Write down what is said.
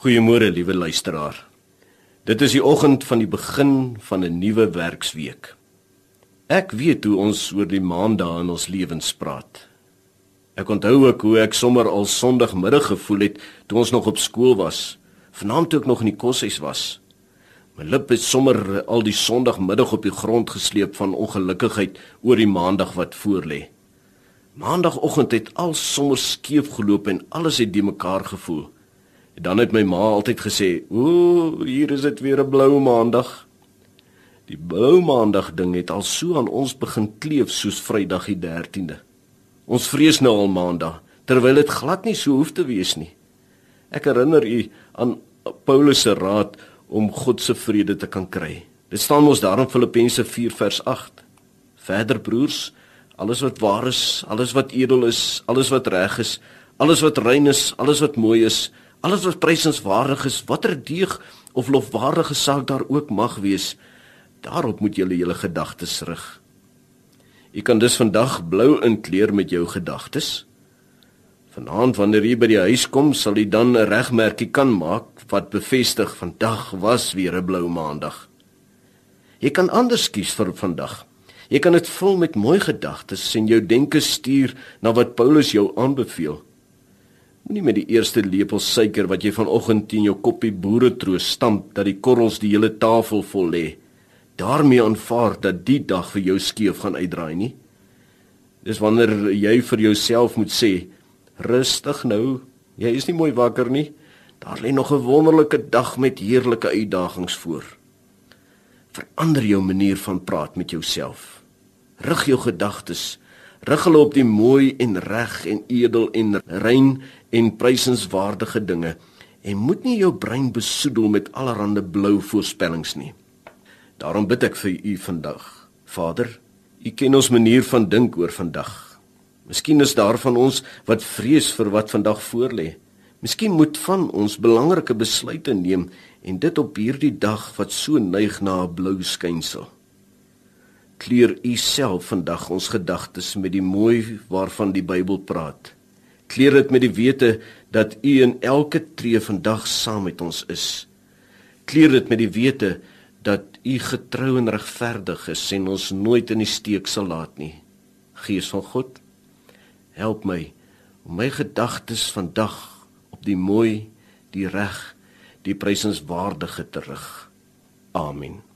Goeiemôre liewe luisteraar. Dit is die oggend van die begin van 'n nuwe werksweek. Ek weet hoe ons oor die maandae in ons lewens praat. Ek onthou ook hoe ek sommer al Sondagmiddag gevoel het toe ons nog op skool was, vanaand toe ek nog in die koshuis was. My lip het sommer al die Sondagmiddag op die grond gesleep van ongelukkigheid oor die Maandag wat voorlê. Maandagoggend het al sommer skeef geloop en alles het de mekaar gevoel. Dan het my ma altyd gesê, "Ooh, hier is dit weer 'n blou maandag." Die blou maandag ding het al so aan ons begin kleef soos Vrydag die 13de. Ons vrees nou al maandag, terwyl dit glad nie so hoef te wees nie. Ek herinner u aan Paulus se raad om God se vrede te kan kry. Dit staan mos daar in Filippense 4 vers 8. Verder broers, alles wat waar is, alles wat edel is, alles wat reg is, alles wat rein is, alles wat mooi is, Alles wat prysenswaardig is, watter deeg of lofwaardige saak daar ook mag wees, daarop moet jy julle gedagtes rig. Jy kan dus vandag blou inkleer met jou gedagtes. Vanaand wanneer jy by die huis kom, sal jy dan 'n regmerkie kan maak wat bevestig vandag was weer 'n blou maandag. Jy kan anders kies vir vandag. Jy kan dit vul met mooi gedagtes en jou denke stuur na wat Paulus jou aanbeveel. Moenie met die eerste lepel suiker wat jy vanoggend teen jou koppie boeretroos stamp dat die korrels die hele tafel vol lê. daarmee aanvaar dat die dag vir jou skeef gaan uitdraai nie. Dis wanneer jy vir jouself moet sê, rustig nou, jy is nie mooi wakker nie. Daar lê nog 'n wonderlike dag met heerlike uitdagings voor. Verander jou manier van praat met jouself. Rig jou gedagtes rig hulle op die mooi en reg en edel en rein en prysenswaardige dinge en moet nie jou brein besoedel met allerlei blou voorspellings nie. Daarom bid ek vir u vandag. Vader, u ken ons manier van dink oor vandag. Miskien is daar van ons wat vrees vir wat vandag voorlê. Miskien moet van ons belangrike besluite neem en dit op hierdie dag wat so neig na 'n blou skynsel kleur u self vandag ons gedagtes met die mooi waarvan die Bybel praat. Kleur dit met die wete dat u in elke tree vandag saam met ons is. Kleur dit met die wete dat u getrou en regverdig is en ons nooit in die steek sal laat nie. Gees van God, help my om my gedagtes vandag op die mooi, die reg, die prysenswaardige te rig. Amen.